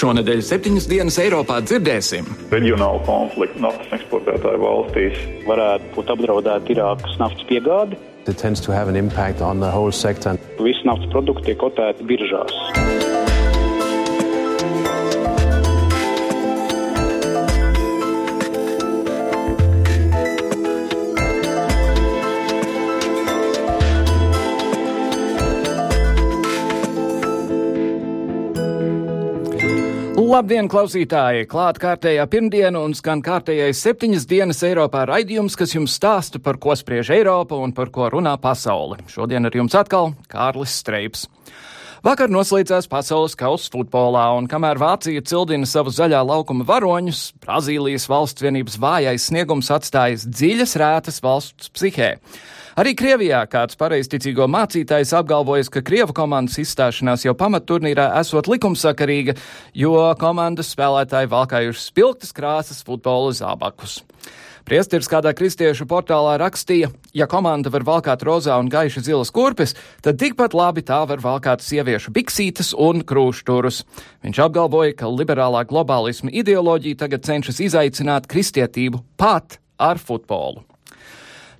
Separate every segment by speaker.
Speaker 1: Šonadēļ septiņas dienas Eiropā dzirdēsim.
Speaker 2: Reģionāla konflikta naftas eksportētāju valstīs
Speaker 3: varētu būt apdraudēta Irākas naftas piegāde. Visi naftas produkti tiek kotēti biržās.
Speaker 1: Labdien, klausītāji! Klāt kārtējā pirmdiena un skan kārtējais septiņas dienas Eiropā raidījums, kas jums stāsta par ko spriež Eiropa un par ko runā pasaule. Šodien ar jums atkal Kārlis Streips. Vakar noslēdzās pasaules kausa futbolā, un kamēr Vācija cildina savu zaļā laukuma varoņus, Brazīlijas valsts vienības vājais sniegums atstājas dziļas rētas valsts psihē. Arī Krievijā kāds pareizticīgo mācītājs apgalvojas, ka Krievu komandas izstāšanās jau pamatturnīrā esot likumsakarīga, jo komandas spēlētāji valkājuši spilgtas krāsas futbola zābakus. Priesteris kādā kristiešu portālā rakstīja, ja komanda var valkāt rozā un gaiši zilas kurpes, tad tikpat labi tā var valkāt sieviešu biksītes un krūšturus. Viņš apgalvoja, ka liberālā globālisma ideoloģija tagad cenšas izaicināt kristietību pat ar futbolu.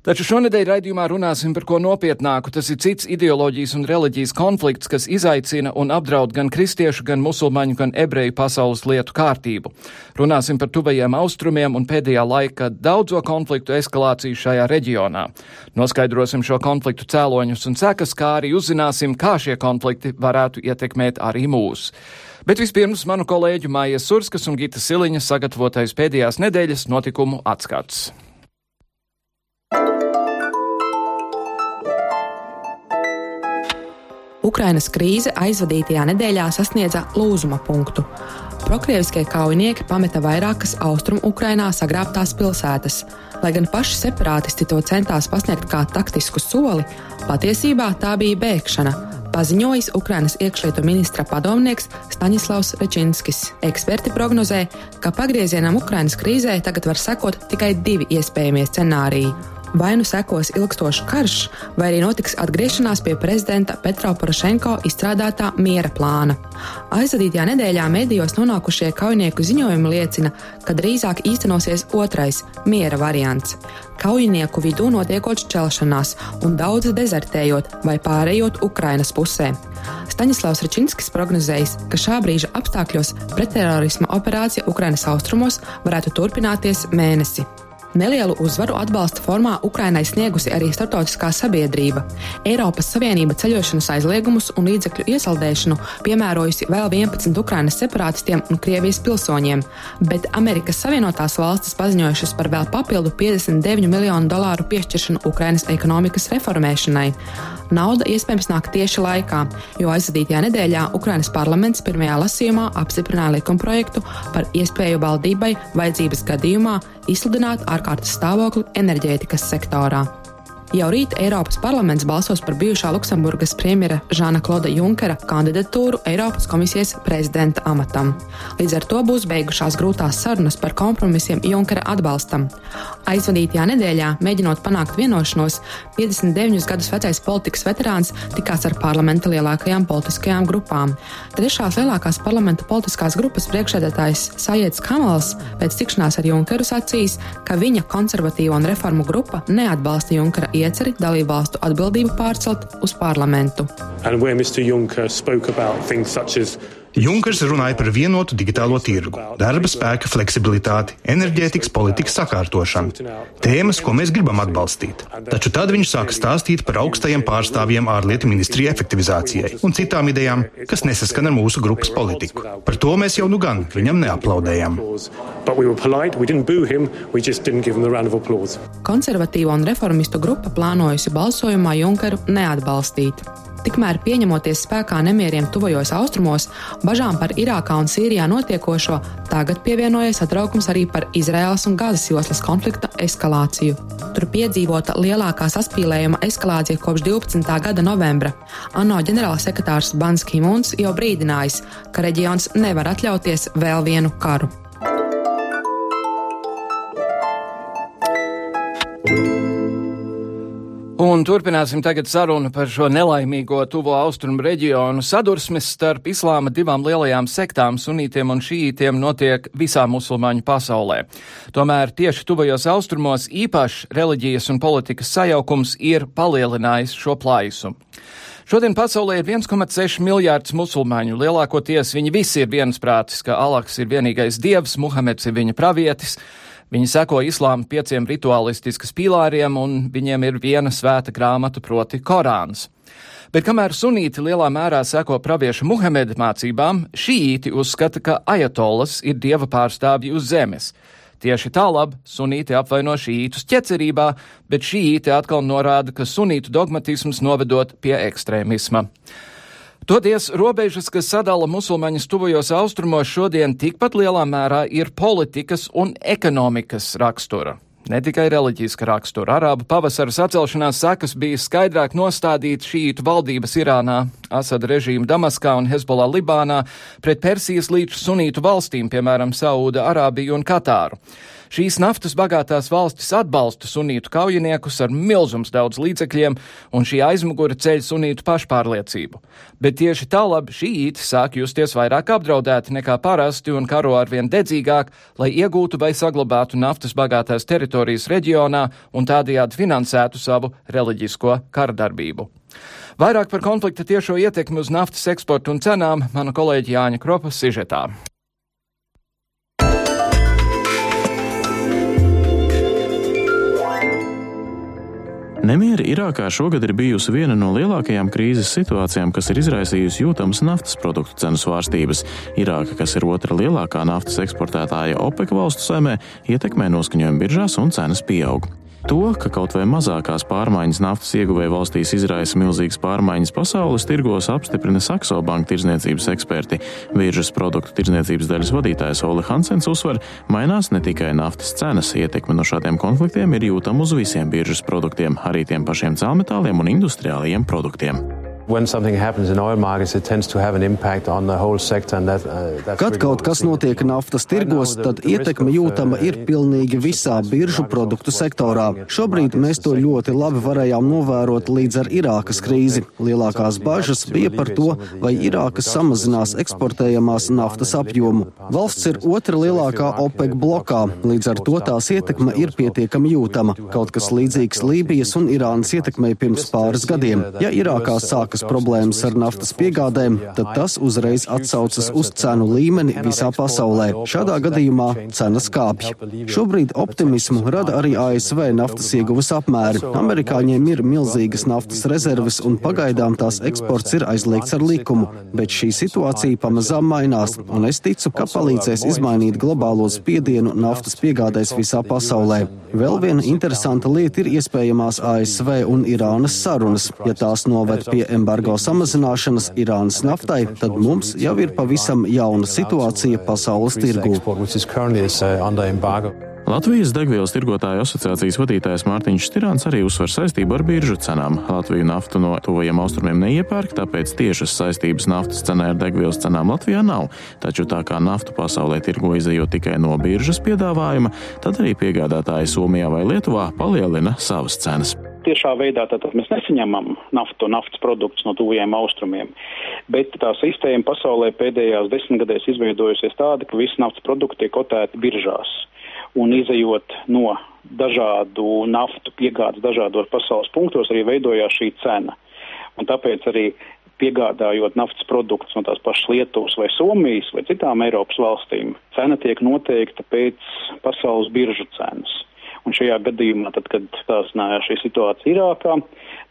Speaker 1: Taču šonadēļ raidījumā runāsim par ko nopietnāku. Tas ir cits ideoloģijas un reliģijas konflikts, kas izaicina un apdraud gan kristiešu, gan musulmaņu, gan ebreju pasaules lietu kārtību. Runāsim par tuvajiem austrumiem un pēdējā laika daudzo konfliktu eskalāciju šajā reģionā. Noskaidrosim šo konfliktu cēloņus un sekas, kā arī uzzināsim, kā šie konflikti varētu ietekmēt arī mūs. Bet vispirms manu kolēģu Mājas Surskas un Gita Siliņa sagatavotais pēdējās nedēļas notikumu atskats.
Speaker 4: Ukrainas krīze aizvadītajā nedēļā sasniedza lūzuma punktu. Prokrieviskie kaujinieki pameta vairākas austrumu Ukrainā sagrābtās pilsētas. Lai gan paši separātisti to centās pasniegt kā taktisku soli, patiesībā tā bija bēgšana, paziņojis Ukrainas iekšlietu ministra padomnieks Staņislavs Rečinskis. Eksperti prognozē, ka pagriezienam Ukrainas krīzē tagad var sekot tikai divi iespējamie scenāriji vai nu sekos ilgstošs karš, vai arī notiks atgriešanās pie prezidenta Petro Porošenko izstrādātā miera plāna. Aizvadītajā nedēļā medijos nonākušie kaujinieku ziņojumi liecina, ka drīzāk īstenosies otrais - miera variants. Kaujinieku vidū notiekot šķelšanās un daudz dezertējot vai pārējot Ukrainas pusē. Staņislavs Račinskis prognozējis, ka šā brīža apstākļos pretterorisma operācija Ukrainas austrumos varētu turpināties mēnesi. Nelielu uzvaru atbalsta formā Ukrainai sniegusi arī starptautiskā sabiedrība. Eiropas Savienība ceļošanas aizliegumus un līdzekļu iesaldēšanu piemērojusi vēl 11 Ukrainas separātistiem un Krievijas pilsoņiem, bet Amerikas Savienotās valstis paziņojušas par vēl papildu 59 miljonu dolāru piešķiršanu Ukrainas ekonomikas reformēšanai. Nauda iespējams nāk tieši laikā, jo aizvadītajā nedēļā Ukrainas parlaments pirmajā lasījumā apstiprināja likumprojektu par iespēju valdībai vajadzības gadījumā izsludināt ārkārtas stāvokli enerģētikas sektorā. Jau rīt Eiropas parlaments balsos par bijušā Luksemburgas premjera Žāna Kloda Junkera kandidatūru Eiropas komisijas prezidenta amatam. Līdz ar to būs beigušās grūtās sarunas par kompromisiem Junkera atbalstam. Aizvadītajā nedēļā, mēģinot panākt vienošanos, 59 gadus vecais politikas veterāns tikās ar parlamenta lielākajām politiskajām grupām. Trešās lielākās parlamenta politiskās grupas priekšsēdētājs Sajēts Kamals pēc tikšanās ar Junkeru sacījis, ka viņa konservatīvo un reformu grupa neatbalsta Junkera ieceri dalībvalstu atbildību pārcelt uz parlamentu.
Speaker 5: Junkers runāja par vienotu digitālo tirgu, darba spēka fleksibilitāti, enerģētikas politikas sakārtošanu. Tēmas, ko mēs gribam atbalstīt. Taču tad viņš sāka stāstīt par augstajiem pārstāvjiem ārlietu ministriju efektivizācijai un citām idejām, kas nesaskan ar mūsu grupas politiku. Par to mēs jau nu gan viņam neaplaudējam.
Speaker 4: Konservatīvo un reformistu grupa plānojusi balsojumā Junkeru neatbalstīt. Tikmēr pieņemoties spēkā nemieriem tuvajos austrumos, bažām par Irākā un Sīrijā notiekošo, tagad pievienojas satraukums arī par Izraēlas un Gazas joslas konflikta eskalāciju. Tur piedzīvota lielākā saspīlējuma eskalācija kopš 12. gada novembra. ANO ģenerālsekretārs Bans Kimuns jau brīdinājis, ka reģions nevar atļauties vēl vienu karu.
Speaker 1: Un turpināsim tagad sarunu par šo nelaimīgo tuvo austrumu reģionu. Sadursmes starp islāma divām lielajām sektām, sunītiem un šītiem, notiek visā musulmaņu pasaulē. Tomēr tieši tuvajos austrumos īpašs reliģijas un politikas sajaukums ir palielinājis šo plaisu. Šodien pasaulē ir 1,6 miljārds musulmaņu. Lielākoties viņi visi ir viensprātis, ka Alaks ir vienīgais dievs, Muhameds ir viņa pravietis. Viņi seko islāma pieciem rituālistiskas pīlāriem, un viņiem ir viena svēta grāmata, proti Korāns. Bet kamēr sunīti lielā mērā seko pravieša Muhameda mācībām, šīti uzskata, ka ajatolas ir dieva pārstāvji uz zemes. Tieši tālāk sunīti apvaino šītus ķecerībā, bet šīti atkal norāda, ka sunītu dogmatisms novedot pie ekstrēmisma. Toties robežas, kas sadala musulmaņus tuvajos austrumos, šodien tikpat lielā mērā ir politikas un ekonomikas rakstura. Ne tikai reliģiska rakstura. Arābu pavasara sacelšanās sekas bija skaidrāk nostādīt šītu valdības Irānā, Asada režīmu Damaskā un Hezbollah Libānā pret Persijas līča sunītu valstīm, piemēram, Saūda, Arābiju un Katāru. Šīs naftas bagātās valstis atbalsta sunītu kaujiniekus ar milzums daudz līdzekļiem, un šī aizmugure ceļ sunītu pašpārliecību. Bet tieši tālāk šī īta sāk justies vairāk apdraudēti nekā parasti un karo arvien dedzīgāk, lai iegūtu vai saglabātu naftas bagātās teritorijas reģionā un tādējādi finansētu savu reliģisko karadarbību. Vairāk par konflikta tiešo ietekmi uz naftas eksportu un cenām mana kolēģi Jāņa Kropa sižetā.
Speaker 6: Nemieri Irākā šogad ir bijusi viena no lielākajām krīzes situācijām, kas ir izraisījusi jūtamas naftas produktu cenu svārstības. Irāka, kas ir otra lielākā naftas eksportētāja OPEC valstu saimē, ietekmē noskaņojumu biržās un cenas pieaug. To, ka kaut vai mazākās pārmaiņas naftas ieguvēja valstīs izraisa milzīgas pārmaiņas pasaules tirgos, apstiprina Sakso banka tirzniecības eksperti. Biržas produktu tirzniecības daļas vadītājs Ole Hansens uzsver, mainās ne tikai naftas cenas, ietekme no šādiem konfliktiem ir jūtama uz visiem biržas produktiem, arī tiem pašiem cēlmetāliem un industriālajiem produktiem.
Speaker 7: Uh, Kad kaut kas notiek naftas tirgos, tad ietekme jūtama ir pilnīgi visā biržu produktu sektorā. Šobrīd mēs to ļoti labi varējām novērot līdz ar Irākas krīzi. Lielākās bažas bija par to, vai Irākas samazinās eksportējamās naftas apjomu. Valsts ir otra lielākā OPEC blokā, līdz ar to tās ietekme ir pietiekami jūtama. Kaut kas līdzīgs Lībijas un Irānas ietekmei pirms pāris gadiem. Ja Irākā sākas būtiskas problēmas ar naftas piegādēm, tad tas uzreiz atsaucas uz cenu līmeni visā pasaulē. Šādā gadījumā cenas kāpj. Šobrīd optimismu rada arī ASV naftas ieguves apmēri. Amerikāņiem ir milzīgas naftas rezerves un pagaidām tās eksports ir aizliegts ar likumu, bet šī situācija pamazām mainās, un es ticu, ka palīdzēs izmainīt globālo spiedienu naftas piegādēs visā pasaulē. Vēl viena interesanta lieta ir iespējamās ASV un Irānas sarunas. Ja tās noved pie embargo, samazināšanas Irānas naftai, tad mums jau ir pavisam jauna situācija pasaules tirgū.
Speaker 6: Latvijas degvielas tirgotāju asociācijas vadītājs Mārtiņš Stirāns arī uzsver saistību ar biržu cenām. Latviju naftu no tuvajiem austrumiem neiepērk, tāpēc tiešas saistības naftas cenai ar degvielas cenām Latvijā nav. Taču tā kā naftu pasaulē tirgo izējot tikai no biržas piedāvājuma, tad arī piegādātāji Somijā vai Lietuvā palielina savas cenas
Speaker 3: tiešā veidā tātad mēs nesaņemam naftu, naftas produktus no tuvajiem austrumiem. Bet tā sistēma pasaulē pēdējās desmitgadēs izveidojusies tāda, ka visi naftas produkti tiek kotēti biržās. Un izējot no dažādu naftu piegādes dažādos pasaules punktos, arī veidojās šī cena. Un tāpēc arī piegādājot naftas produktus no tās pašas Lietuvas vai Somijas vai citām Eiropas valstīm, cena tiek noteikta pēc pasaules biržu cenas. Un šajā gadījumā, tad, kad stāsnājās šī situācija Irākā,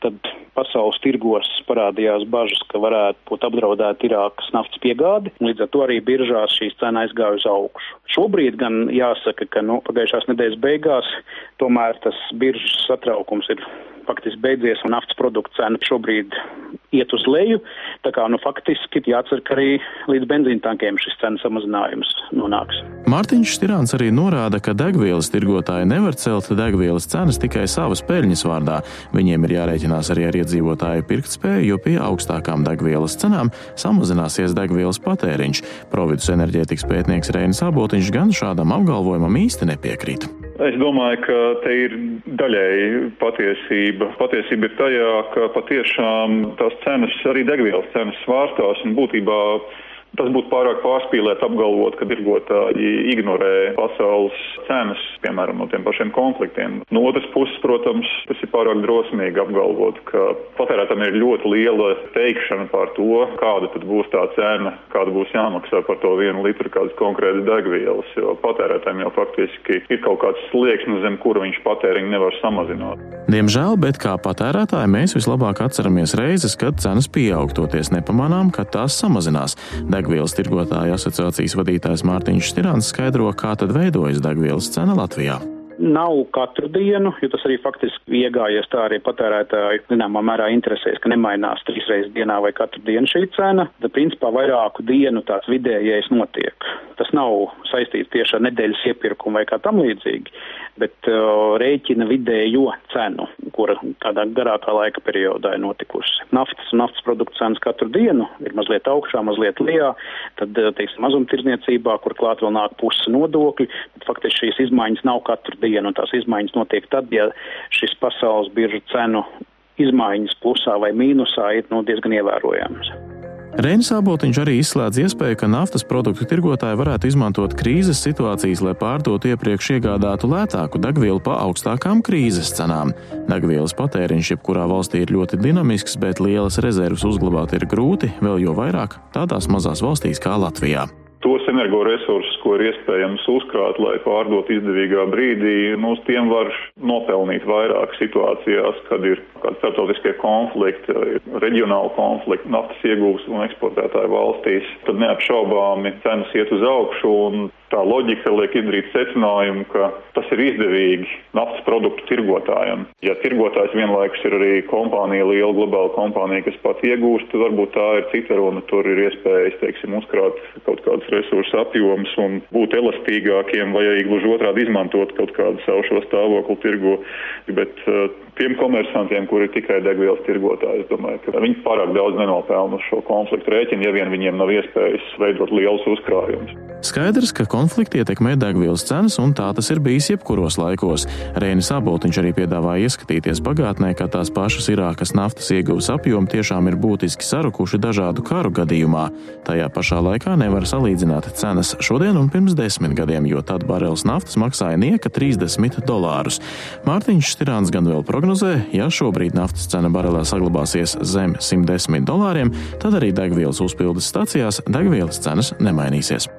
Speaker 3: tad pasaules tirgos parādījās bažas, ka varētu būt apdraudēta Irākas naftas piegāde, un līdz ar to arī biržās šīs cena aizgāja uz augšu. Šobrīd gan jāsaka, ka nu, pagājušās nedēļas beigās tomēr tas biržas satraukums ir faktiski beidzies un naftas produktu cena šobrīd iet uz leju. Tā kā nu, faktiski jācer, ka arī līdz benzīna tankiem šis cenu samazinājums nonāks.
Speaker 6: Mārtiņš Stirāns arī norāda, ka degvielas tirgotāji nevar celt degvielas cenas tikai savas peļņas vārdā. Viņiem ir jārēķinās arī ar iedzīvotāju pirktspēju, jo pie augstākām degvielas cenām samazināsies degvielas patēriņš. Providus enerģētikas pētnieks Reinis Abotiņš gan šādam apgalvojumam īsti nepiekrīt.
Speaker 2: Es domāju, ka te ir daļēji patiesība. Patiesība ir tajā, ka patiešām tās cenas, arī degvielas cenas svārstās un būtībā Tas būtu pārāk pārspīlēt apgalvot, ka tirgotāji ignorē pasaules cenas, piemēram, no tiem pašiem konfliktiem. No otras puses, protams, tas ir pārāk drosmīgi apgalvot, ka patērētājiem ir ļoti liela teikšana par to, kāda tad būs tā cena, kāda būs jāmaksā par to vienu litru kādas konkrētas degvielas, jo patērētājiem jau faktiski ir kaut kāds slieksnis, zem kura viņš patēriņu nevar samazināt.
Speaker 6: Diemžēl, bet kā patērētāji mēs vislabāk atceramies reizes, kad cenas pieaug, toties nepamanām, ka tās samazinās. Degvielas tirgotāju asociācijas vadītājs Mārtiņš Stirāns skaidro, kā tad veidojas degvielas cena Latvijā
Speaker 3: nav katru dienu, jo tas arī faktiski iegājies tā arī patērētāji zināmā mērā interesēs, ka nemainās trīs reizes dienā vai katru dienu šī cena. Tad, principā, vairāku dienu tāds vidējais notiek. Tas nav saistīts tieši ar nedēļas iepirkumu vai kā tam līdzīgi, bet uh, rēķina vidējo cenu, kura tādā garākā laika periodā ir notikusi. Naftas un naftas produktu cenas katru dienu ir mazliet augšā, mazliet lejā, tad, teiksim, mazumtirdzniecībā, kur klāt vēl nāk puses nodokļi, bet faktiski šīs izmaiņas nav katru dienu dienu, un tās izmaiņas notiek tad, ja šis pasaules biržu cenu izmaiņas plusā vai mīnusā ir nu, diezgan ievērojamas.
Speaker 6: Reinis Abotiņš arī izslēdz iespēju, ka naftas produktu tirgotāji varētu izmantot krīzes situācijas, lai pārdotu iepriekš iegādātu lētāku degvielu pa augstākām krīzes cenām. Degvielas patēriņš jebkurā valstī ir ļoti dinamisks, bet lielas rezerves uzglabāt ir grūti, vēl jo vairāk tādās mazās valstīs kā Latvijā
Speaker 2: tos energoresursus, ko ir iespējams uzkrāt, lai pārdot izdevīgā brīdī, nu, uz tiem var nopelnīt vairāk situācijās, kad ir kādi starptautiskie konflikti, reģionāli konflikti, naftas iegūs un eksportētāju valstīs. Tad neapšaubāmi cenas iet uz augšu un tā loģika liek izdarīt secinājumu, ka tas ir izdevīgi naftas produktu tirgotājiem. Ja tirgotājs vienlaikus ir arī kompānija, liela globāla kompānija, kas pat iegūst, tad varbūt tā ir cita runa. Tur ir iespējas, teiksim, uzkrāt kaut kādus resursu apjomus un būt elastīgākiem vai arī gluži otrādi izmantot kaut kādu savu šo stāvokli tirgu. Bet uh, tiem komersantiem, kuri ir tikai degvielas tirgotāji, es domāju, ka viņi pārāk daudz nenopelna uz šo konfliktu rēķinu, ja vien viņiem nav iespējas veidot lielus uzkrājumus.
Speaker 6: Skaidrs, ka konflikti ietekmē degvielas cenas, un tā tas ir bijis jebkuros laikos. Rēnis Abotiņš arī piedāvāja ieskatīties pagātnē, ka tās pašas Irākas naftas ieguvas apjomi tiešām ir būtiski sarukuši dažādu karu gadījumā. Tajā pašā laikā nevar salīdzināt cenas šodien un pirms desmit gadiem, jo tad barels naftas maksāja nieka 30 dolārus. Mārtiņš Stirāns gan vēl prognozē, ja šobrīd naftas cena barelē saglabāsies zem 110 dolāriem, tad arī degvielas uzpildes stacijās degvielas cenas nemainīsies.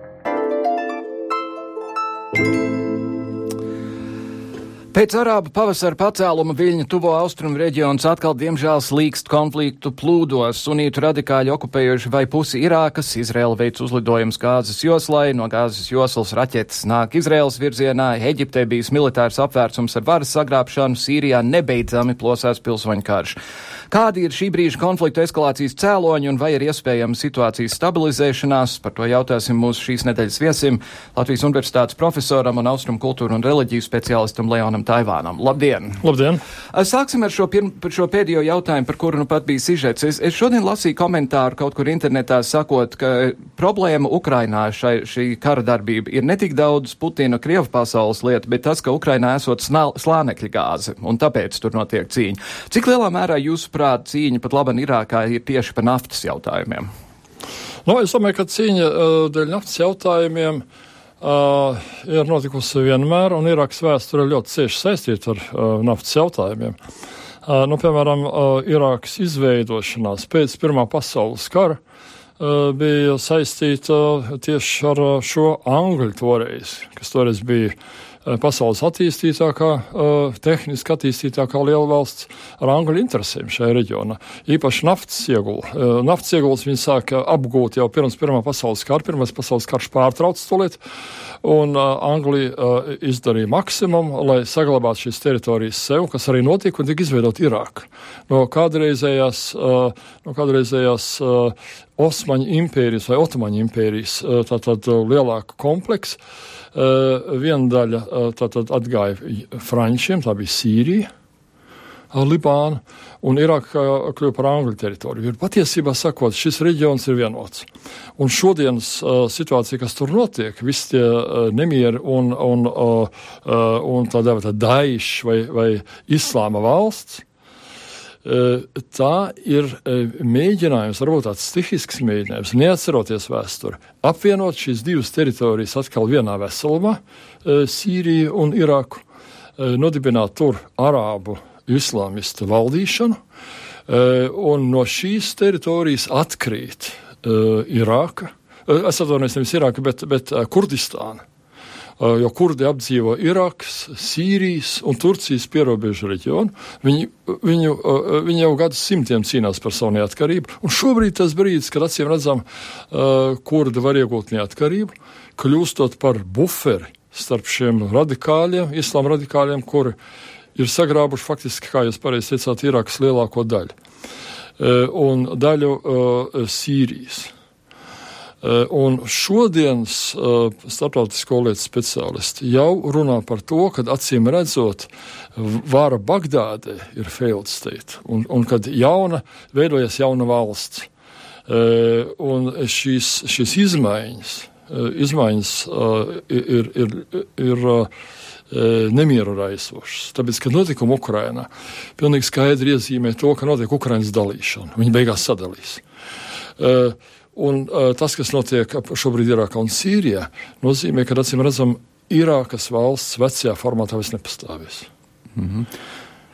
Speaker 1: Pēc arābu pavasara pacēluma Viļņa tuvo austrumu reģions atkal diemžēl slīkst konfliktu plūdos. Sunītu radikāļi okupējuši vai pusi Irākas, Izraela veic uzlidojumus gāzes joslai, no gāzes joslas raķetes nāk Izraels virzienā, Eģiptē bijis militārs apvērsums ar varas sagrābšanu, Sīrijā nebeidzami plosās pilsoņu karš. Kādi ir šī brīža konfliktu eskalācijas cēloņi un vai ir iespējama situācijas stabilizēšanās? Par to jautāsim mūsu šīs nedēļas viesim Latvijas Universitātes profesoram un austrumu kultūru un reliģiju speciālistam Leonam Taivānam. Labdien!
Speaker 8: Labdien!
Speaker 1: Sāksim ar šo, pirm, šo pēdējo jautājumu, par kuru nu pat bija sižets. Es, es šodien lasīju komentāru kaut kur internetā sakot, ka problēma Ukrainā šai, šī kara darbība ir ne tik daudz Putina Krievu pasaules lieta, bet tas, ka Ukrainā esot slānekļa gāze un tāpēc tur notiek cīņa. Cik lielā mērā jūs jūsuprāt, cīņa pat labi Irākā ir tieši par naftas jautājumiem?
Speaker 8: Nu, es domāju, ka cīņa dēļ naftas jautājumiem uh, ir notikusi vienmēr, un Irākas vēsture ir ļoti cieši saistīta ar uh, naftas jautājumiem. Uh, nu, piemēram, uh, Irākas izveidošanās pēc Pirmā pasaules kara uh, bija saistīta tieši ar šo Angļu toreiz, kas toreiz bija Eh, pasaules attīstītākā, eh, tehniski attīstītākā liela valsts ar angļu interesēm šajā reģionā. Īpaši naftas iegula. Eh, naftas iegulas viņi sāka apgūt jau pirms Pirmā pasaules kara. Pirmais pasaules karš pārtrauc stulīt, un Anglija izdarīja maksimumu, lai saglabātu šīs teritorijas sev, kas arī notika un tika izveidot Irāku. No kādreizējās, no kādreizējās Osmaņu impērijas vai Otomaņu impērijas tātad lielāka kompleksa. Viena daļa tātad atgāja Frančiem, tā bija Sīrija. Libānu, un Irāka kļuva par Angļu teritoriju. Ir patiesībā sakot, šis reģions ir vienots. Un šodienas uh, situācija, kas tur notiek, visi tie uh, nemieri un, un, uh, un tā dēvēta Daiša vai, vai Islāma valsts, tā ir mēģinājums, varbūt tāds stihisks mēģinājums, neatceroties vēsturi, apvienot šīs divas teritorijas atkal vienā veselumā, Sīriju un Irāku, nodibināt tur arābu islāmistu valdīšanu, un no šīs teritorijas atkrīt Irāka. Es atvainojos, nevis Irāka, bet, bet Kurdistāna. Uh, jo kurdi apdzīvo Irākas, Sīrijas un Turcijas pierobežu reģionu. Viņi, viņu, uh, viņi jau gadus simtiem cīnās par savu neatkarību, un šobrīd tas brīdis, kad acīm redzam, kurdi var iegūt neatkarību, kļūstot par buferi starp šiem radikāļiem, islāma radikāļiem, kuri ir sagrābuši faktiski, kā jūs pareizi teicāt, Irākas lielāko daļu. Eh, un daļu eh, Sīrijas. Eh, un šodienas starptautisko lietu speciālisti jau runā par to, ka acīm redzot, vara Bagdādē ir failed state, un, un kad jauna, veidojas jauna valsts. Un šīs, šīs izmaiņas, izmaiņas ir, ir, ir nemieru raisošas. Tāpēc, kad notikumi Ukrainā, pilnīgi skaidri iezīmē to, ka notiek Ukrainas dalīšana. Viņi beigās sadalīs. Uh, un uh, tas, kas notiek šobrīd Irākā un Sīrijā, nozīmē, ka, acīm redzam, Irākas valsts vecajā formātā vairs nepastāvēs. Mm -hmm.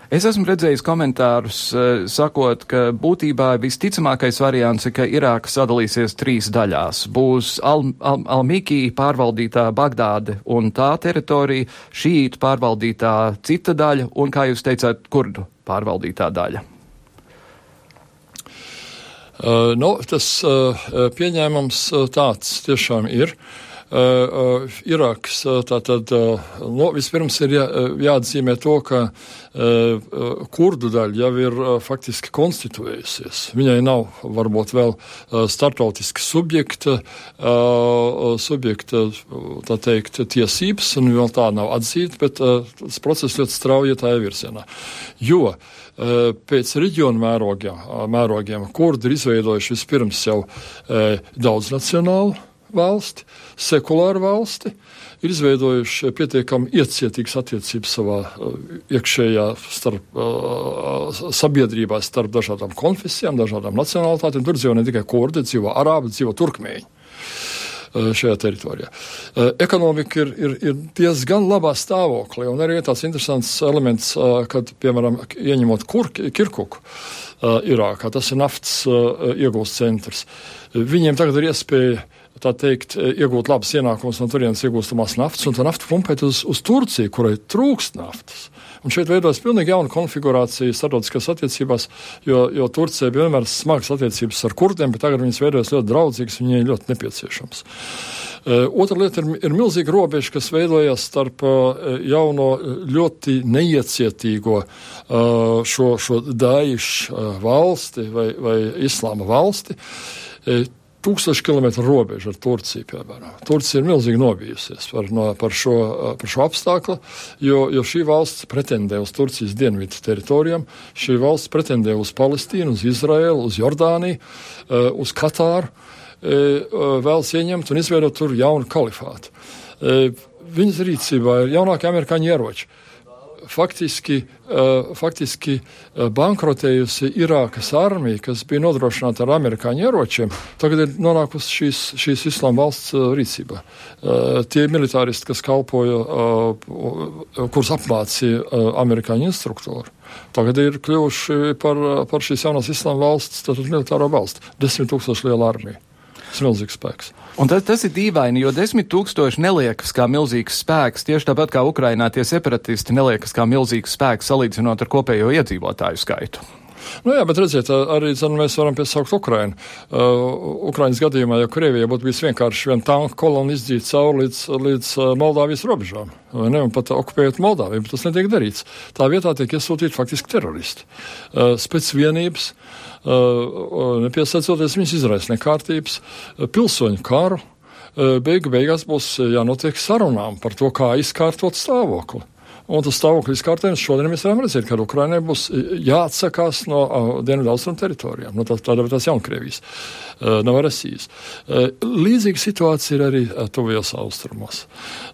Speaker 1: Es esmu redzējis komentārus, eh, sakot, ka būtībā visticamākais variants ir, ka Irāka sadalīsies trīs daļās. Būs Al-Mīkī Al pārvaldītā Bagdāde un tā teritorija, šīta pārvaldītā cita daļa un, kā jūs teicāt, kurdu pārvaldītā daļa.
Speaker 8: Uh, nu, tas uh, pieņēmums uh, tāds tiešām ir. Uh, uh, Irākas. Tātad no, vispirms ir jā, jāatzīmē to, ka uh, kurdu daļa jau ir uh, faktiski konstituējusies. Viņai nav varbūt vēl uh, startautiski subjekta, uh, subjekta tā teikt, tiesības, un vēl tā nav atzīta, bet uh, tas process ļoti strauji iet tajā virzienā. Jo pēc reģionu mērogiem, mērogiem kurdi ir izveidojuši vispirms jau daudz nacionālu valsti, sekulāru valsti, ir izveidojuši pietiekami iecietīgas attiecības savā iekšējā starp, sabiedrībā, starp dažādām konfesijām, dažādām nacionālitātēm. Tur dzīvo ne tikai kurdi, dzīvo arābi, dzīvo turkmēņi šajā teritorijā. Uh, ekonomika ir, ir, ir diezgan labā stāvoklī, un arī tāds interesants elements, uh, kad, piemēram, ieņemot kur, Kirkuku, uh, Irākā, tas ir naftas iegūst centrs. Viņiem tagad ir iespēja tā teikt, e, iegūt labus ienākumus no turienes iegūstamās naftas, un to naftu pumpēt uz, uz Turciju, kurai trūkst naftas. Un šeit veidojas pilnīgi jauna konfigurācija starptautiskās attiecībās, jo, jo Turcija vienmēr smagas attiecības ar kurdiem, bet tagad viņas veidojas ļoti draudzīgas, viņai ļoti nepieciešams. Uh, otra lieta ir, ir milzīga robeža, kas veidojas starp uh, jauno ļoti neiecietīgo šo, šo daišu valsti vai, vai islāma valsti tūkstoši kilometru robežu ar Turciju, piemēram. Turcija ir milzīgi nobijusies par, no, par, šo, par šo apstākli, jo, jo šī valsts pretendē uz Turcijas dienvidu teritorijām, šī valsts pretendē uz Palestīnu, uz Izraēlu, uz Jordāniju, eh, uz Katāru, eh, eh, vēlas ieņemt un izveidot tur jaunu kalifātu. Viņas rīcībā ir jaunākie amerikāņu ieroči faktiski, uh, faktiski uh, bankrotējusi Irākas armija, kas bija nodrošināta ar amerikāņu ieročiem, tagad ir nonākusi šīs, šīs islāma valsts uh, rīcībā. Tie militāristi, kas kalpoja, kurus apmācīja amerikāņu instruktori, tagad ir kļuvuši par, par šīs jaunās islāma valsts, tātad militāro valsti. Desmit tūkstoši liela armija. Tas ir milzīgs spēks.
Speaker 1: Un tas, tas ir dīvaini, jo desmit tūkstoši neliekas kā milzīgs spēks, tieši tāpat kā Ukrainā tie separatisti neliekas kā milzīgs spēks salīdzinot ar kopējo iedzīvotāju skaitu.
Speaker 8: Nu jā, bet redziet, arī zin, mēs varam piesaukt Ukrainu. Uh, Ukrainas gadījumā, ja Krievija būtu bijis vienkārši viena tanka kolona izdzīt cauri līdz, līdz Moldāvijas robežām, vai ne, un pat okupējot Moldāviju, bet tas netiek darīts. Tā vietā tiek iesūtīti faktiski teroristi. Uh, spēcvienības, uh, nepiesaicoties viņas izraisa nekārtības, pilsoņu karu. Beigu beigās būs jānotiek sarunām par to, kā izkārtot stāvokli. Un tas stāvoklis kārtējums šodien mēs varam redzēt, ka Ukrainai būs jāatsakās no uh, dienvidu austrumu teritorijām, no tā, tāda tās Jaunkrievijas, uh, no Rasijas. Uh, līdzīga situācija ir arī uh, tuvajos austrumos.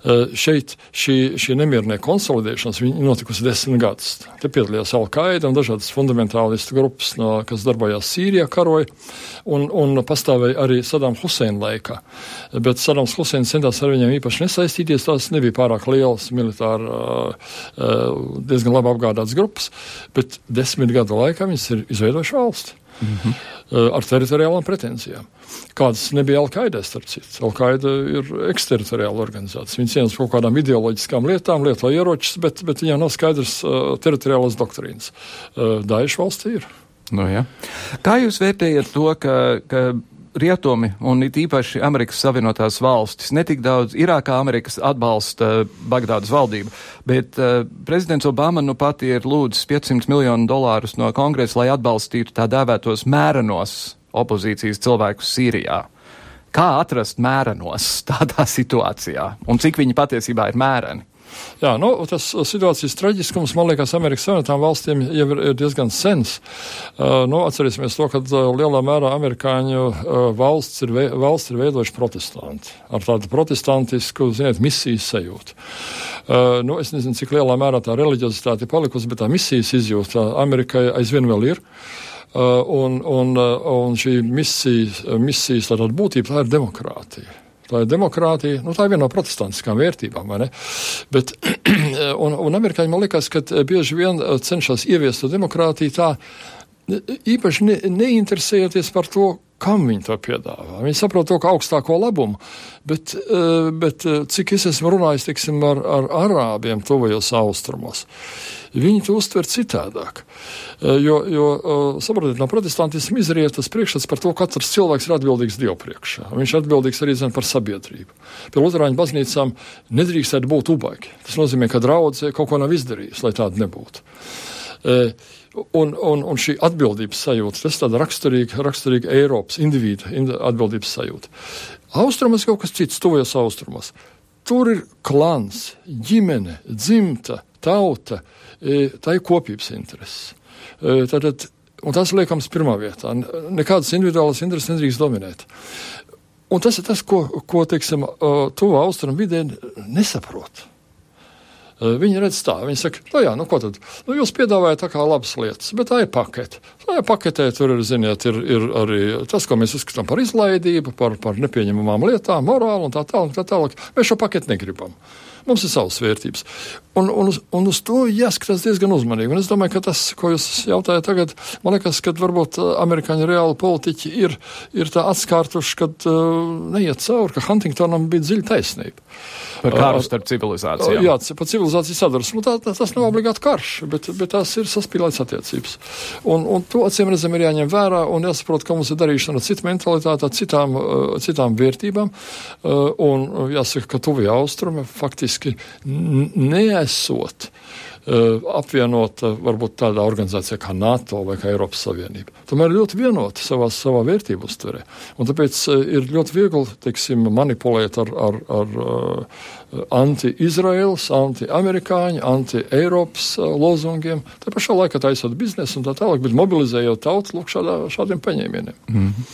Speaker 8: Uh, šeit šī, šī nemiernie konsolidēšanas notikusi desmit gadus. Te piedalījās Al-Qaida un dažādas fundamentālistu grupas, no, kas darbojās Sīrijā, karoja, un, un pastāvēja arī Sadām Huseina laikā. Bet Sadams Huseins centās ar viņiem īpaši nesaistīties, tās nebija pārāk lielas militāri uh, uh, diezgan labi apgādātas grupas, bet desmit gadu laikā viņas ir izveidojuši valsti. Mm -hmm. ar teritoriālām pretenzijām. Kādas nebija Al-Qaida, starp citu. Al-Qaida ir eksteritoriāla organizācija. Cīnās par kaut kādām ideoloģiskām lietām, lieto ieročus, bet, bet viņiem nav skaidrs uh, teritoriālas doktrīnas. Uh, Daesh valstī ir.
Speaker 1: Nu, ja. Kā jūs vērtējat to, ka, ka rietumi un it īpaši Amerikas Savienotās valstis netik daudz Irākā Amerikas atbalsta Bagdādas valdību, bet uh, prezidents Obama nu pat ir lūdzis 500 miljonu dolārus no kongresa, lai atbalstītu tā dēvētos mērenos opozīcijas cilvēkus Sīrijā. Kā atrast mērenos tādā situācijā un cik viņi patiesībā ir mēreni?
Speaker 8: Jā, nu, tas situācijas traģiskums, man liekas, Amerikas Savienotām valstīm jau ir, ir diezgan sens. Uh, nu, atcerēsimies to, ka uh, lielā mērā amerikāņu uh, valsts, ir, valsts ir veidojuši protestanti ar tādu protestantisku, ziniet, misijas sajūtu. Uh, nu, es nezinu, cik lielā mērā tā reliģiozitāte ir palikusi, bet tā misijas izjūta Amerikai aizvien vēl ir. Uh, un, un, uh, un šī misijas, misijas būtība, tā ir demokrātija. Tā ir demokrātija, nu, tā ir viena no protestantiskām vērtībām. Bet, un, un amerikāņi man liekas, ka bieži vien cenšas ieviest to demokrātiju tā, īpaši ne, neinteresējoties par to, kam viņi to piedāvā. Viņi saprot to kā augstāko labumu, bet, bet cik es esmu runājis teiksim, ar, ar arābiem tuvajos austrumos, viņi to uztver citādāk. Jo, jo saprotiet, no protestantisma izriet tas priekšstats par to, ka katrs cilvēks ir atbildīgs Dievu priekšā. Viņš ir atbildīgs arī zin, par sabiedrību. Pie Lutāņu baznīcām nedrīkstētu būt ubaigi. Tas nozīmē, ka draudzē kaut ko nav izdarījis, lai tāda nebūtu. Un, un, un šī atbildības sajūta, tas ir raksturīga, raksturīga Eiropas individu atbildības sajūta. Austrumos kaut kas cits, tuvajos austrumos. Tur ir klans, ģimene, dzimta, tauta, tā ir kopības intereses. Tātad, un tas liekams pirmā vietā. Nekādas individuālas intereses nedrīkst dominēt. Un tas ir tas, ko, ko teiksim, tuvu austrumu vidē nesaprot. Viņi redz tā, viņi saka, no jā, nu ko tad? Nu, jūs piedāvājat tā kā labas lietas, bet tā ir pakete. Tajā paketē tur ir, ziniet, ir, ir arī tas, ko mēs uzskatām par izlaidību, par, par nepieņemamām lietām, morālu un tā tālāk. Tā tālāk. Mēs šo paketu negribam. Mums ir savas vērtības. Un, un, un uz to jāskatās diezgan uzmanīgi. Un es domāju, ka tas, ko jūs jautājat tagad, man liekas, ka varbūt amerikāņu reāli politiķi ir, ir tā atskārtuši, ka uh, neiet cauri, ka Huntingtonam bija dziļa taisnība.
Speaker 1: Par karu starp civilizācijām.
Speaker 8: Jā, par civilizāciju sadursmu. Tā, tā, tas nav obligāti karš, bet, bet tās ir saspīlētas attiecības. Un, un to acīm redzam ir jāņem vērā un jāsaprot, ka mums ir darīšana ar citu mentalitāti, ar citām, citām vērtībām. Un jāsaka, ka tuvie austrumi faktiski neesot apvienota varbūt tādā organizācijā kā NATO vai kā Eiropas Savienība. Tomēr ļoti vienota savā, savā vērtību uztverē. Un tāpēc ir ļoti viegli, teiksim, manipulēt ar, ar, ar anti-Izraels, anti-amerikāņu, anti-Eiropas lozungiem. Tā pašā laikā taisot biznesu un tā tālāk, bet mobilizējot tautu lūk šādā, šādiem paņēmieniem. Mm -hmm.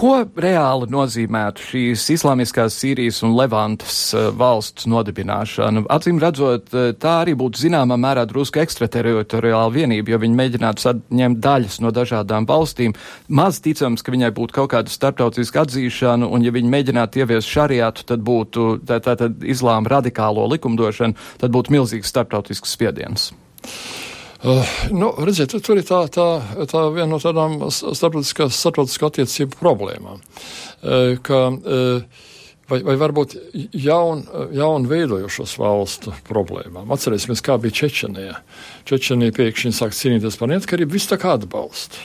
Speaker 1: Ko reāli nozīmētu šīs islamiskās Sīrijas un Levantas valsts nodibināšana? Acīm redzot, tā arī būtu zināmā mērā drusku ekstrateritoriāla vienība, jo viņi mēģinātu saņemt daļas no dažādām valstīm. Maz ticams, ka viņai būtu kaut kāda starptautiska atzīšana, un ja viņi mēģinātu ieviest šariātu, tad būtu tā, tā, tā, islāma radikālo likumdošanu, tad būtu milzīgs starptautisks spiediens.
Speaker 8: Uh, nu, redziet, tur ir tā, tā, tā viena no tādām starptautiskā attiecību problēmām, uh, ka uh, vai, vai varbūt jaun, jaun veidojošos valstu problēmām. Atcerēsimies, kā bija Čečenijā. Čečenija pēkšņi sāk cīnīties par neatkarību, viss tā kā atbalsta.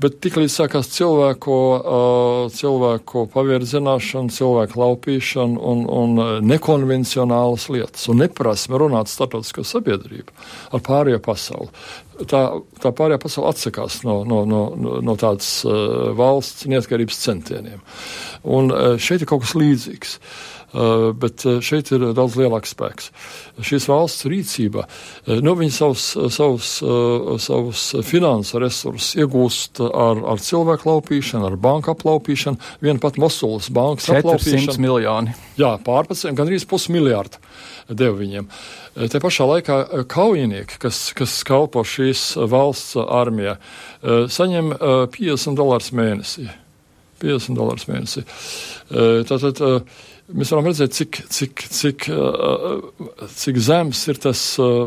Speaker 8: Bet tiklīdz sākās cilvēku, uh, cilvēku pavierzināšana, cilvēku laupīšana un, un nekonvencionālas lietas un neprasme runāt starptautisko sabiedrību ar pārējo pasauli. Tā, tā pārējā pasaule atsakās no, no, no, no tādas uh, valsts neatkarības centieniem. Un uh, šeit ir kaut kas līdzīgs. Bet šeit ir daudz lielāks spēks. Šīs valsts rīcība, nu, viņi savus, savus, savus finansu resursus iegūst ar, ar cilvēku laupīšanu, ar banku aplaupīšanu, viena pat Mosulas bankas aplaupīšanu.
Speaker 1: miljoni.
Speaker 8: Jā, pārpusē, gandrīz pusmiljārdu deva viņiem. Te pašā laikā kaujinieki, kas, kas kalpo šīs valsts armijā, saņem 50 dolārus mēnesī. 50 dolārus mēnesī. Tātad mēs varam redzēt, cik, cik, cik, cik zems ir tas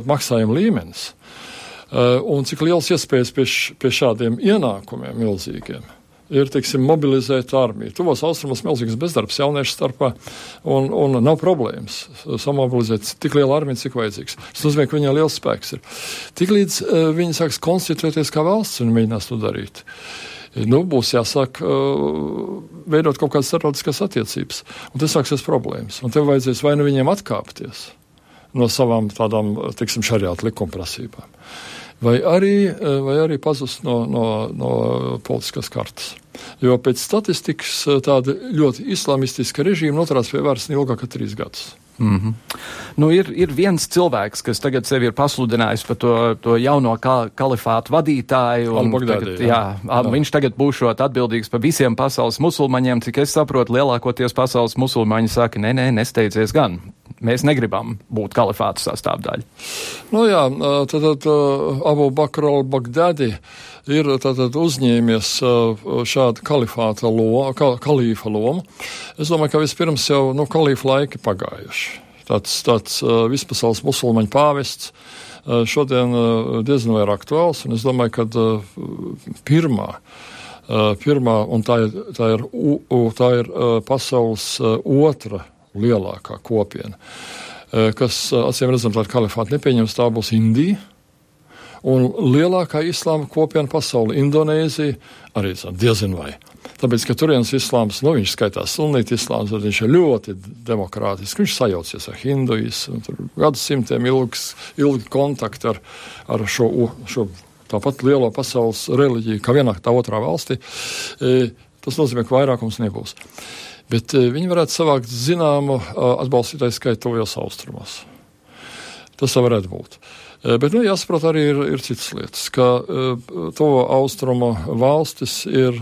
Speaker 8: maksājuma līmenis un cik liels iespējas pie, pie šādiem ienākumiem milzīgiem ir teiksim, mobilizēt armiju. Tuvos austrumos milzīgs bezdarbs jauniešu starpā un, un nav problēmas samobilizēt tik lielu armiju, cik vajadzīgs. Tas nozīmē, ka viņai liels spēks ir. Tiklīdz uh, viņi sāks konstituēties kā valsts un mēģinās to darīt. Uh, nu, būs jāsāk uh, veidot kaut kādas starptautiskās attiecības. Un tas sāksies problēmas. Un tev vajadzēs vai nu viņiem atkāpties no savām tādām, teiksim, šariāta likumprasībām, vai arī, vai arī pazust no, no, no politiskās kartas. Jo pēc statistikas tāda ļoti islamistiska režīma noturās pie varas ilgāk kā trīs gadus.
Speaker 1: Mm -hmm. nu, ir, ir viens cilvēks, kas tagad sevi ir pasludinājis par to, to jauno ka, kalifātu vadītāju.
Speaker 8: Tagad, jā,
Speaker 1: jā, jā. Viņš tagad būšot atbildīgs par visiem pasaules musulmaņiem. Cik es saprotu, lielākoties pasaules musulmaņi saka, nē, nē, nesteidzies gan. Mēs negribam būt kalifātu sastāvdaļa.
Speaker 8: Nu jā, tad, tad Abu Bakr al-Baghdadi ir tātad uzņēmies šādu kalifāta lomu, kal, kalīfa lomu. Es domāju, ka vispirms jau nu, kalīfa laiki pagājuši. Tāds, tāds vispasaules musulmaņu pāvests šodien diezgan vai ir aktuāls, un es domāju, ka pirmā, pirmā un tā ir, tā ir, tā ir pasaules otra lielākā kopiena, kas, acīm redzam, tādu kalifātu nepieņems, tā būs Indija Un lielākā islāma kopiena pasaulē, Indonēzija, arī diezin vai. Tāpēc, ka turienes islāms, nu, viņš skaitās sunīti islāms, tad viņš ir ļoti demokrātisks. Viņš sajaucies ar hinduismu, tur gadsimtiem ilgs, ilgi kontakti ar, ar šo, šo tāpat lielo pasaules reliģiju, kā vienā tā otrā valstī. E, tas nozīmē, ka vairākums nebūs. Bet e, viņi varētu savākt zināmu atbalstītāju skaitu tojos austrumos. Tas varētu būt. Eh, bet nu, jāsaprot arī ir, ir citas lietas, ka to austrumu valstis ir,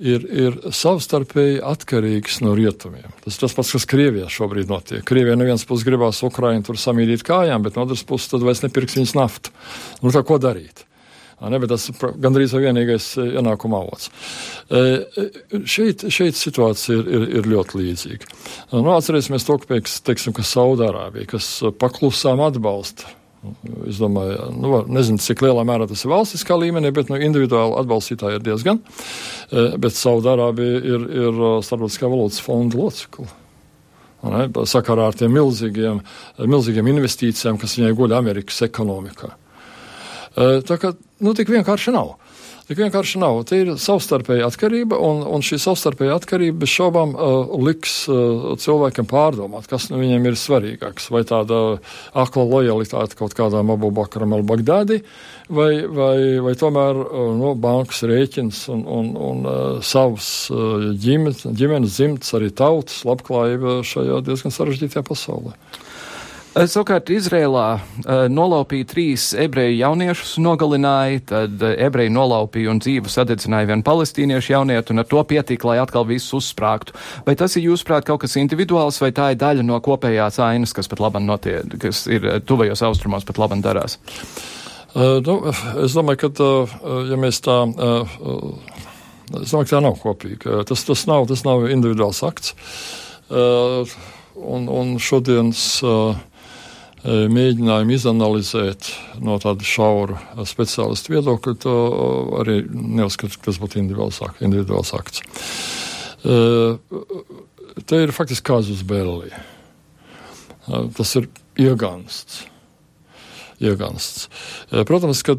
Speaker 8: ir, ir savstarpēji atkarīgas no rietumiem. Tas ir tas pats, kas Krievijā šobrīd notiek. Krievijā neviens puses gribās Ukraiņu tur samīdīt kājām, bet no otras puses tad vairs nepirks viņas naftu. Nu, tā ko darīt? Ne, bet tas ir gandrīz vienīgais ienākuma avots. E, šeit, šeit situācija ir, ir, ir ļoti līdzīga. Nu, atcerēsimies to, ka, teiksim, ka Saudārābija, kas paklusām atbalsta Es domāju, nu, nezinu, cik lielā mērā tas ir valstiskā līmenī, bet nu, individuāli atbalstītāji ir diezgan. Bet Saudārābija ir, ir starptautiskā valūtas fonda locekla. Sakarā ar tiem milzīgiem, milzīgiem investīcijām, kas viņai guļ Amerikas ekonomikā. Tā kā nu, tik vienkārši nav. Tik vienkārši nav. Te ir savstarpēja atkarība, un, un šī savstarpēja atkarība bez šaubām uh, liks uh, cilvēkam pārdomāt, kas nu viņiem ir svarīgāks. Vai tāda akla lojalitāte kaut kādām Abu Bakaram al Bagdādi, vai, vai, vai tomēr uh, no, bankas rēķins un, un, un uh, savs uh, ģimenes, ģimenes dzimts, arī tautas labklājība šajā diezgan sarežģītajā pasaulē.
Speaker 1: Eh, savukārt Izrēlā uh, nolaupīja trīs ebreju jauniešus, nogalināja, tad uh, ebreji nolaupīja un dzīvu sadedzināja vienu palestīniešu jaunieti, un ar to pietika, lai atkal viss uzsprāgtu. Vai tas ir, jūsuprāt, kaut kas individuāls, vai tā ir daļa no kopējās ainas, kas pat labam notiek, kas ir tuvajos austrumos pat labam darās?
Speaker 8: Uh, nu, es domāju, ka, uh, ja mēs tā. Uh, Es domāju, ka tā nav kopīga. Tas, tas, nav, tas nav individuāls akts. Uh, un, un šodienas uh, mēģinājumu izanalizēt no tāda šaura speciālistu viedokļa, to arī neuzskatu, ka tas būtu individuāls, individuāls akts. E, te ir faktiski kāzus bēlī. E, tas ir iegansts. Iegansts. Protams, ka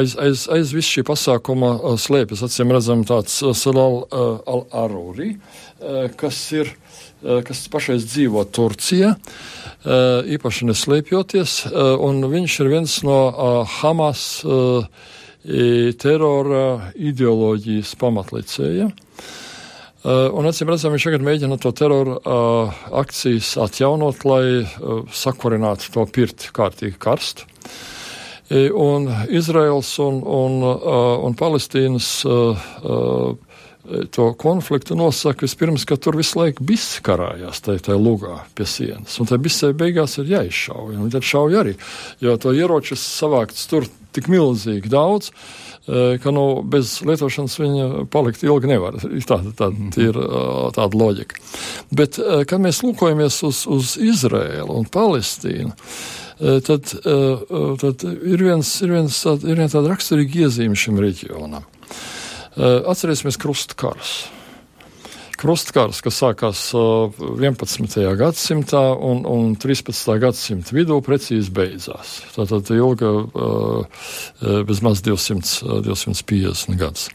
Speaker 8: aiz, aiz, aiz visu šī pasākuma slēpjas, acīm redzam, tāds Salal al-Aruri, kas ir Eh, kas pašreiz dzīvo Turcijā, eh, īpaši neslēpjoties, eh, un viņš ir viens no Hamas terora ideoloģijas pamatlicējiem. Uh, un, acīm redzam, viņš tagad mēģina to terora uh, akcijas atjaunot, lai uh, sakurinātu to pirti kārtīgi karstu. Un Izraels un, un, uh, un Palestīnas uh, uh, to konfliktu nosaka vispirms, ka tur visu laiku viss karājās tajā, tajā lugā pie sienas. Un tai visai beigās ir jāizšauj. Un tad šauj arī, jo to ieročus savākts tur tik milzīgi daudz, ka nu, bez lietošanas viņa palikt ilgi nevar. Tāda, tāda ir tāda loģika. Bet, kad mēs lūkojamies uz, uz Izrēlu un Palestīnu, tad, tad ir, viens, ir, viens, ir viena tāda raksturīga iezīme šim reģionam. Atcerēsimies krustkarus krustkars, kas sākās 11. gadsimtā un, un 13. gadsimta vidū precīzi beidzās. Tātad ilga bezmaz 200, 250 gadus.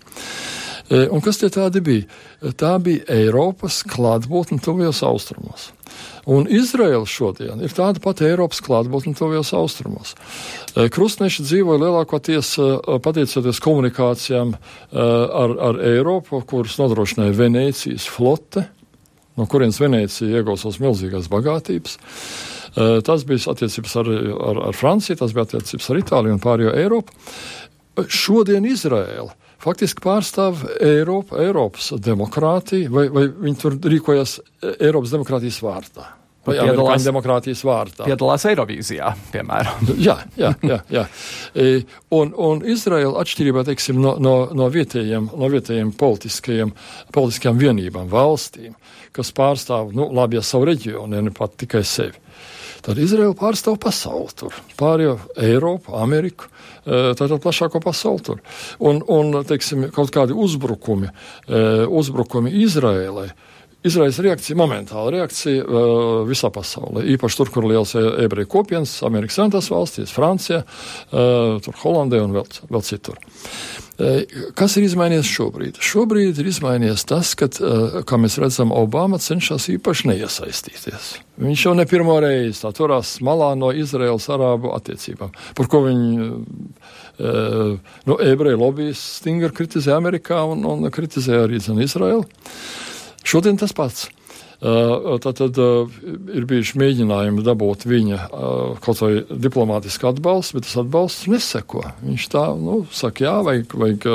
Speaker 8: Un kas tie tādi bija? Tā bija Eiropas klātbūtne tuvajos austrumos. Un Izraela šodien ir tāda pati Eiropas klātbūtne tuvajos austrumos. Eh, krustneši dzīvoja lielākoties eh, pateicoties komunikācijām eh, ar, ar Eiropu, kuras nodrošināja Venēcijas flote, no kurienes Venēcija iegūstos milzīgās bagātības. Tas bija attiecības ar, ar, ar Franciju, tas bija attiecības ar Itāliju un pārējo Eiropu. Šodien Izraela faktiski pārstāv Eiropu, Eiropas demokrātiju, vai, vai viņi tur rīkojas Eiropas demokrātijas vārdā vai piedalās demokrātijas vārdā.
Speaker 1: Piedalās Eirovīzijā, piemēram.
Speaker 8: jā, jā, jā. jā. E, un, un Izraela atšķirībā, teiksim, no, no, no vietējiem, no vietējiem politiskajiem, politiskajām vienībām, valstīm, kas pārstāv, nu, labi, ja savu reģionu, ne pat tikai sevi. Tad Izraela pārstāv pasauli tur, pārējo Eiropu, Ameriku, e, tātad plašāko pasauli tur. Un, un teiksim, kaut kādi uzbrukumi, e, uzbrukumi Izraēlai Izraels reakcija, momentāla reakcija uh, visā pasaulē. Īpaši tur, kur ir liels e, ebreju kopienas, Amerikas Savienotās valstīs, Francijā, uh, Holandē un vēl, vēl citur. Uh, kas ir izmainījies šobrīd? Šobrīd ir izmainījies tas, ka, uh, kā mēs redzam, Obama cenšas īpaši neiesaistīties. Viņš jau ne pirmo reizi tā turās malā no Izraels arābu attiecībām, par ko viņi uh, nu, ebreju lobbyis stingri kritizē Amerikā un, un kritizē arī Izraelu. Šodien tas pats. Tad, tad ir bijuši mēģinājumi dabūt viņa kaut vai diplomātisku atbalstu, bet tas atbalsts neseko. Viņš tā, nu, saka, jā, vajag, vajag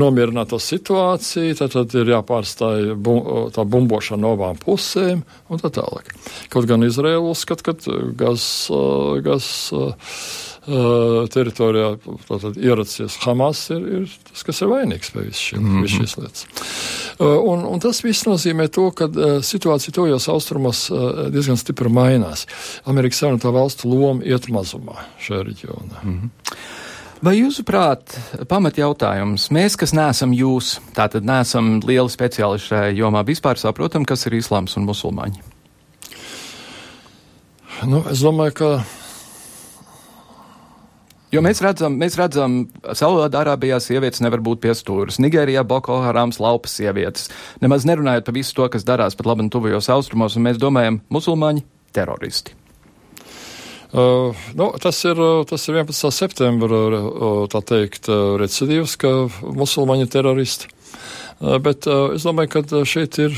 Speaker 8: nomierināt to situāciju, tad, tad ir jāpārstāj bu, tā bumbošana no abām pusēm un tā tālāk. Kaut gan Izraēla uzskata, ka gaz, gaz Teritorijā ieracies Hamas, ir, ir tas, kas ir vainīgs pie visas mm -hmm. šīs lietas. Un, un tas viss nozīmē to, ka situācija tojos austrumos diezgan stipri mainās. Amerikas Savienoto valstu loma iet mazumā šajā reģionā. Mm -hmm.
Speaker 1: Vai jūsuprāt, pamatjautājums, mēs, kas neesam jūs, tātad neesam lieli speciālisti šajā jomā, vispār saprotam, kas ir islāms un musulmaņi?
Speaker 8: Nu, es domāju, ka
Speaker 1: Jo mēs redzam, mēs redzam, Saudārābijā sievietes nevar būt pie stūres, Nigērijā Boko Harams laupas sievietes. Nemaz nerunājot par visu to, kas darās pat labi tuvajos austrumos, un mēs domājam, musulmaņi teroristi.
Speaker 8: Uh, nu, tas, ir, tas ir 11. septembra, uh, teikt, uh, recidīvs, ka musulmaņi teroristi. Uh, bet uh, es domāju, ka šeit ir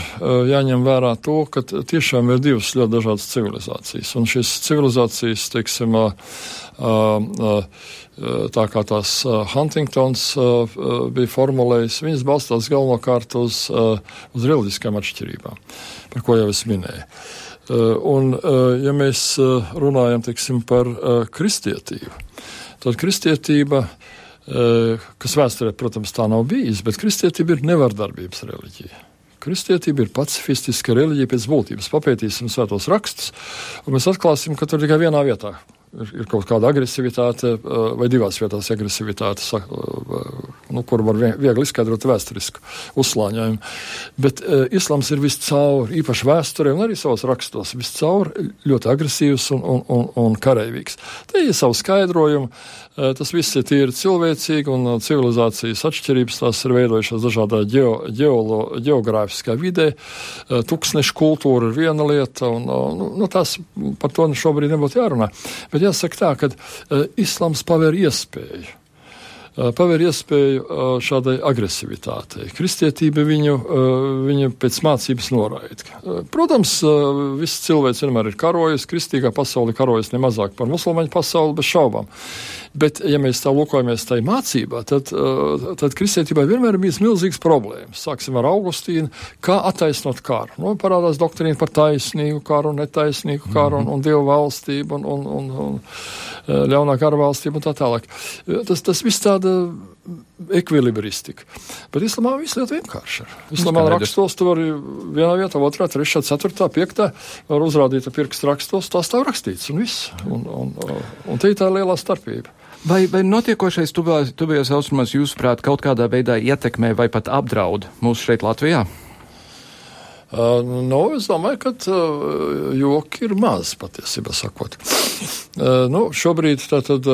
Speaker 8: jāņem vērā to, ka tiešām ir divas ļoti dažādas civilizācijas. Un šīs civilizācijas, teiksim, tā kā tās Huntingtons bija formulējis, viņas balstās galvenokārt uz, uz reliģiskām atšķirībām, par ko jau es minēju. Un, ja mēs runājam, teiksim, par kristietību, tad kristietība, kas vēsturē, protams, tā nav bijis, bet kristietība ir nevardarbības reliģija. Kristietība ir pacifistiska reliģija pēc būtības. Papētīsim svētos rakstus, un mēs atklāsim, ka tur tikai vienā vietā ir, ir kaut kāda agresivitāte, vai divās vietās agresivitāte, nu, kur var viegli izskaidrot vēsturisku uzslāņojumu. Bet uh, islams ir viscaur, īpaši vēsturē un arī savos rakstos, viscaur ļoti agresīvs un, un, un, un kareivīgs. Te ir savu skaidrojumu. Uh, tas viss ir tīri cilvēcīgi un civilizācijas atšķirības tās ir veidojušās dažādā ģeo, ģeolo, geogrāfiskā vidē. Uh, tuksnešu kultūra ir viena lieta, un nu, nu, tas par to šobrīd nebūtu jārunā. Bet Bet jāsaka tā, ka uh, islams paver iespēju paver iespēju šādai agresivitātei. Kristietība viņu, viņu pēc mācības noraida. Protams, viss cilvēks vienmēr ir karojis, kristīgā pasaule karojas nemazāk par musulmaņu pasauli, bez šaubām. Bet, ja mēs tā lūkojamies tajā mācībā, tad, tad kristietībai vienmēr ir bijis milzīgs problēmas. Sāksim ar Augustīnu, kā attaisnot karu. Nu, parādās doktrīna par taisnīgu karu, netaisnīgu karu mm -hmm. un, un dievu valstību un, un, un, un ļaunā kara valstību un tā tālāk. Tas, tas viss tāda ekvilibristika. Bet islamā viss ļoti vienkārši ir. Islamā rakstos tu vari vienā vietā, otrā, trešā, ceturtā, piektā, var uzrādīt ar pirkstu rakstos, tā stāv rakstīts un viss. Un, un, un, un te ir tā lielā starpība.
Speaker 1: Vai, vai notiekošais tuvajos austrumos, jūsuprāt, kaut kādā veidā ietekmē vai pat apdraud mūsu šeit Latvijā?
Speaker 8: Uh, nu, es domāju, ka uh, joki ir maz patiesībā sakot. Uh, nu, šobrīd tātad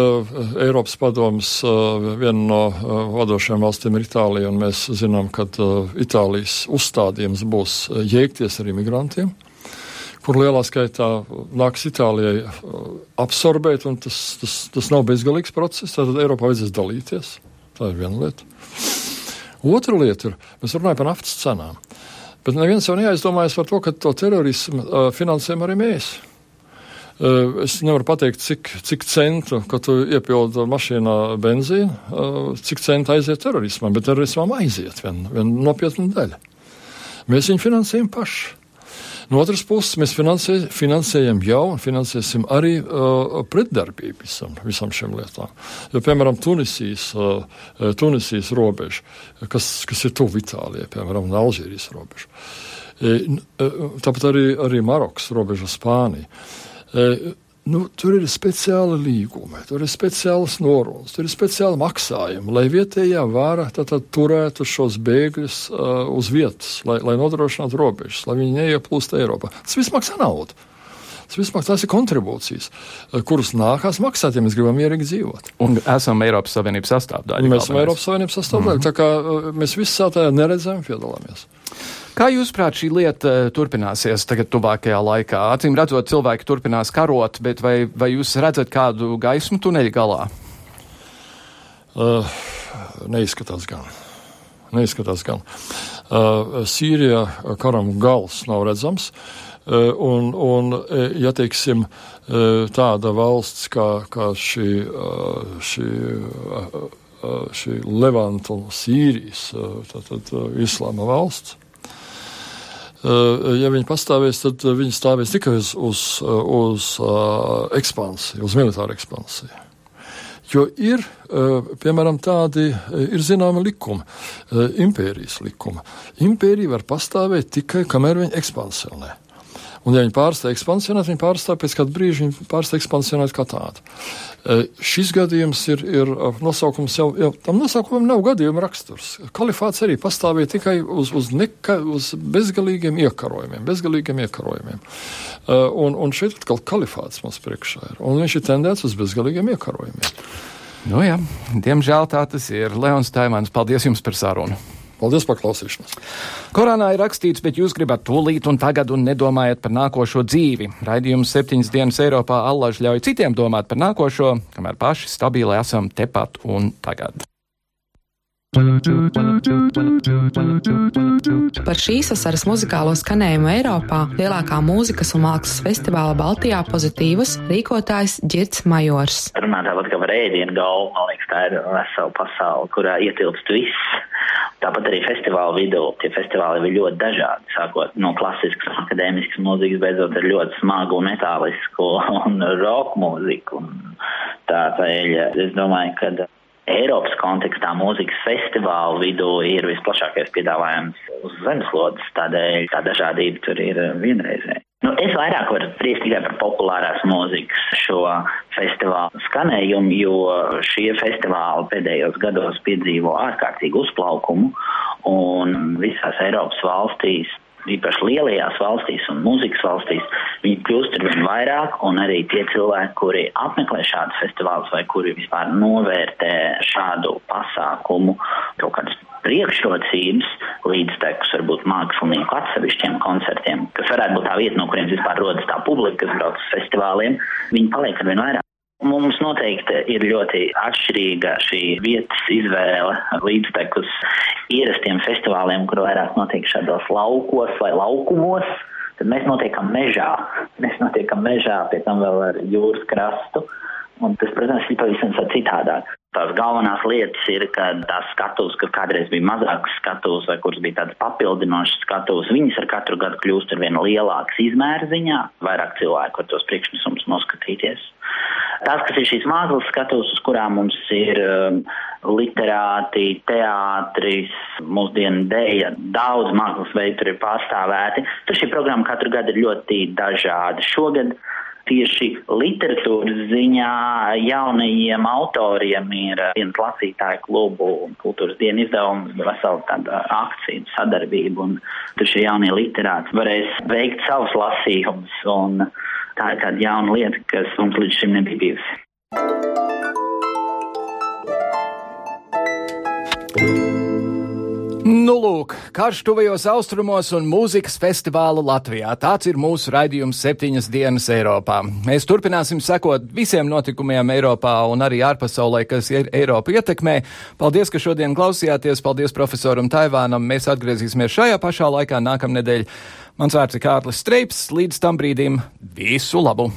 Speaker 8: Eiropas padomas viena no vadošajām valstīm ir Itālija, un mēs zinām, ka Itālijas uzstādījums būs jēgties ar imigrantiem kur lielā skaitā nāks Itālijai uh, absorbēt, un tas, tas, tas nav bezgalīgs process. Tātad Eiropā vajadzēs dalīties. Tā ir viena lieta. Otra lieta ir, mēs runājam par naftas cenām. Bet neviens jau neaizdomājas par to, ka to terorismu uh, finansējam arī mēs. Uh, es nevaru pateikt, cik, cik centu, kad tu iepildi mašīnā benzīnu, uh, cik centu aiziet terorismam, bet terorismam aiziet viena vien nopietna daļa. Mēs viņu finansējam paši. No otras puses, mēs finansē, finansējam jau un finansēsim arī uh, pretdarbību visam, visam šiem lietām. Jo, piemēram, Tunisijas, uh, Tunisijas robeža, kas, kas ir tuvu Itālijai, piemēram, un Alžīrijas robeža. E, tāpat arī, arī Marokas robeža Spānija. E, Nu, tur ir speciāli līgumi, tur ir speciālas norunas, tur ir speciāli maksājumi, lai vietējā vara tātad turētu šos bēgļus uh, uz vietas, lai, lai nodrošinātu robežas, lai viņi neieplūst Eiropā. Tas viss maksā naudu. Tas viss maksā, tas ir kontribūcijas, kuras nākās maksāt, ja mēs gribam mierīgi dzīvot.
Speaker 1: Un esam Eiropas Savienības sastāvdaļa.
Speaker 8: Mēs esam Eiropas Savienības sastāvdaļa, mm -hmm. tā kā mēs visi tādā neredzam piedalāmies.
Speaker 1: Kā jūs prāt šī lieta eh, turpināsies tagad tuvākajā laikā? Acīm redzot, cilvēki turpinās karot, bet vai, vai jūs redzat kādu gaismu tuneļa galā?
Speaker 8: Uh, neizskatās gan. Neizskatās gan. Uh, Sīrijā karam gals nav redzams. Uh, un, un, ja teiksim, uh, tāda valsts kā, kā šī, uh, šī, šī Levanta un Sīrijas, tātad Islāma valsts, ja viņi pastāvēs, tad viņi stāvēs tikai uz, uz, uz uh, ekspansiju, uz militāru ekspansiju. Jo ir, piemēram, tādi ir zināmi likumi, impērijas likumi. Impērija var pastāvēt tikai, kamēr viņa ekspansionē. Un, ja viņi pārstāv ekspansionēt, viņi pārstāv pēc kāda brīža, viņi pārstāv ekspansionēt kā tādu. Šis gadījums ir, ir nosaukums jau, jau tam nosaukumam nav gadījuma raksturs. Kalifāts arī pastāvēja tikai uz, uz, neka, uz bezgalīgiem iekarojumiem, bezgalīgiem iekarojumiem. Un, un šeit atkal kalifāts mums priekšā ir, un viņš ir tendēts uz bezgalīgiem iekarojumiem.
Speaker 1: Nu jā, diemžēl tā tas ir. Leons Taimans, paldies jums par sarunu!
Speaker 8: Paldies par klausīšanos.
Speaker 1: Korānā ir rakstīts, bet jūs gribat tūlīt un tagad un nedomājat par nākošo dzīvi. Raidījums septiņas dienas Eiropā allaž ļauj citiem domāt par nākošo, kamēr paši stabili esam tepat un tagad.
Speaker 4: Par šīs vasaras muzikālo skanējumu Eiropā lielākā mūzikas un mākslas festivāla Baltijā pozitīvas rīkotājs Girts Majors.
Speaker 9: Runā tāpat kā par ēdienu galvu, man liekas, tā ir vesela pasaule, kurā ietilpst viss. Tāpat arī festivāla vidū. Tie festivāli ir ļoti dažādi, sākot no klasiskas, akadēmiskas mūzikas, beidzot ar ļoti smagu metālisku un roka mūziku. Un tā ceļa. Es domāju, ka Eiropas kontekstā mūzikas festivālu vidū ir visplašākais piedāvājums uz zemeslodes, tādēļ tā dažādība tur ir vienreizēja. Nu, es vairāk varu spriest tikai par populārās mūzikas šo festivālu skanējumu, jo šie festivāli pēdējos gados piedzīvo ārkārtīgu uzplaukumu un visās Eiropas valstīs īpaši lielajās valstīs un mūzikas valstīs, viņi kļūst ar vien vairāk, un arī tie cilvēki, kuri apmeklē šādus festivālus vai kuri vispār novērtē šādu pasākumu kaut kādas priekšrocības līdztekus varbūt mākslinieku atsevišķiem koncertiem, kas varētu būt tā vieta, no kuriem vispār rodas tā publika, kas brauc uz festivāliem, viņi paliek ar vien vairāk. Mums noteikti ir ļoti atšķirīga šī vietas izvēle līdztekus ierastiem festivāliem, kur vairāk notiek šādos laukos vai laukumos. Tad mēs notiekam mežā. Mēs notiekam mežā, pie tam vēl ar jūras krastu. Un tas, protams, ir pavisam citādāk. Tās galvenās lietas ir, ka tās skatuves, kas kādreiz bija mazākas skatuves vai kuras bija tādas papildinošas skatuves, viņas ar katru gadu kļūst ar vien lielākas izmēra ziņā, vairāk cilvēku var tos priekšnesumus noskatīties. Tās, kas ir šīs mazas skatuves, uz kurām mums ir um, literāti, teātris, mūsdienu dēļa, daudz mākslas veidu ir pārstāvēti, tad šī programma katru gadu ir ļoti dažāda. Šogad tieši literatūras ziņā jaunajiem autoriem ir viens lasītāju klubu un kultūras dienu izdevums, vesela tāda akcija sadarbība, un tur šie jaunie literāti varēs veikt savus lasījumus, un tā ir tāda jauna lieta, kas mums līdz šim nebija bijusi.
Speaker 1: Lūk, karš tuvajos austrumos un mūzikas festivālu Latvijā. Tāds ir mūsu raidījums septiņas dienas Eiropā. Mēs turpināsim sekot visiem notikumiem Eiropā un arī ārpasaulē, kas ir Eiropu ietekmē. Paldies, ka šodien klausījāties. Paldies profesoram Taivānam. Mēs atgriezīsimies šajā pašā laikā nākamnedēļ. Mans vārds ir Kārlis Streips. Līdz tam brīdim visu labu!